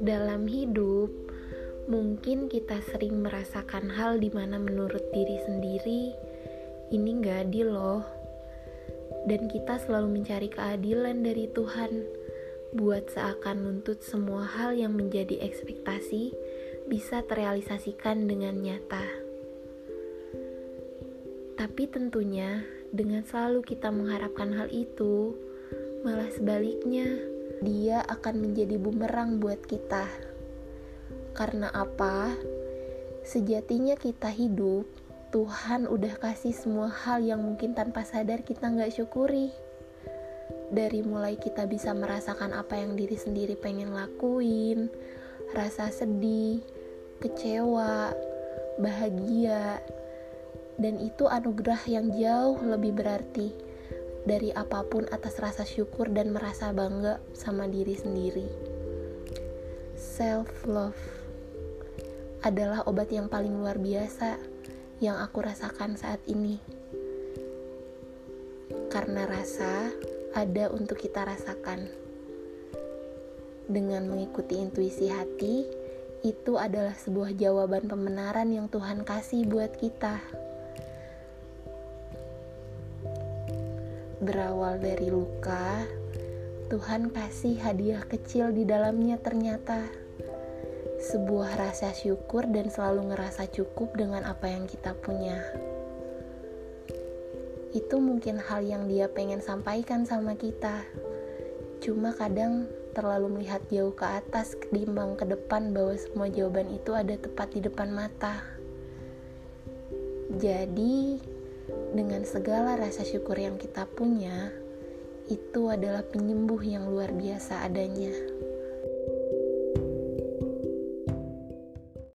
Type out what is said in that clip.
Dalam hidup, mungkin kita sering merasakan hal di mana menurut diri sendiri ini gak adil loh. Dan kita selalu mencari keadilan dari Tuhan buat seakan nuntut semua hal yang menjadi ekspektasi bisa terrealisasikan dengan nyata. Tapi tentunya dengan selalu kita mengharapkan hal itu, malah sebaliknya dia akan menjadi bumerang buat kita. Karena apa? Sejatinya kita hidup, Tuhan udah kasih semua hal yang mungkin tanpa sadar kita nggak syukuri. Dari mulai kita bisa merasakan apa yang diri sendiri pengen lakuin, rasa sedih, kecewa, bahagia, dan itu anugerah yang jauh lebih berarti dari apa pun atas rasa syukur dan merasa bangga sama diri sendiri. Self love adalah obat yang paling luar biasa yang aku rasakan saat ini. Karena rasa ada untuk kita rasakan. Dengan mengikuti intuisi hati, itu adalah sebuah jawaban pembenaran yang Tuhan kasih buat kita. Berawal dari luka, Tuhan kasih hadiah kecil di dalamnya ternyata sebuah rasa syukur dan selalu ngerasa cukup dengan apa yang kita punya. Itu mungkin hal yang dia pengen sampaikan sama kita. Cuma kadang terlalu melihat jauh ke atas ketimbang ke depan bahwa semua jawaban itu ada tepat di depan mata. Jadi, dengan segala rasa syukur yang kita punya, itu adalah penyembuh yang luar biasa adanya.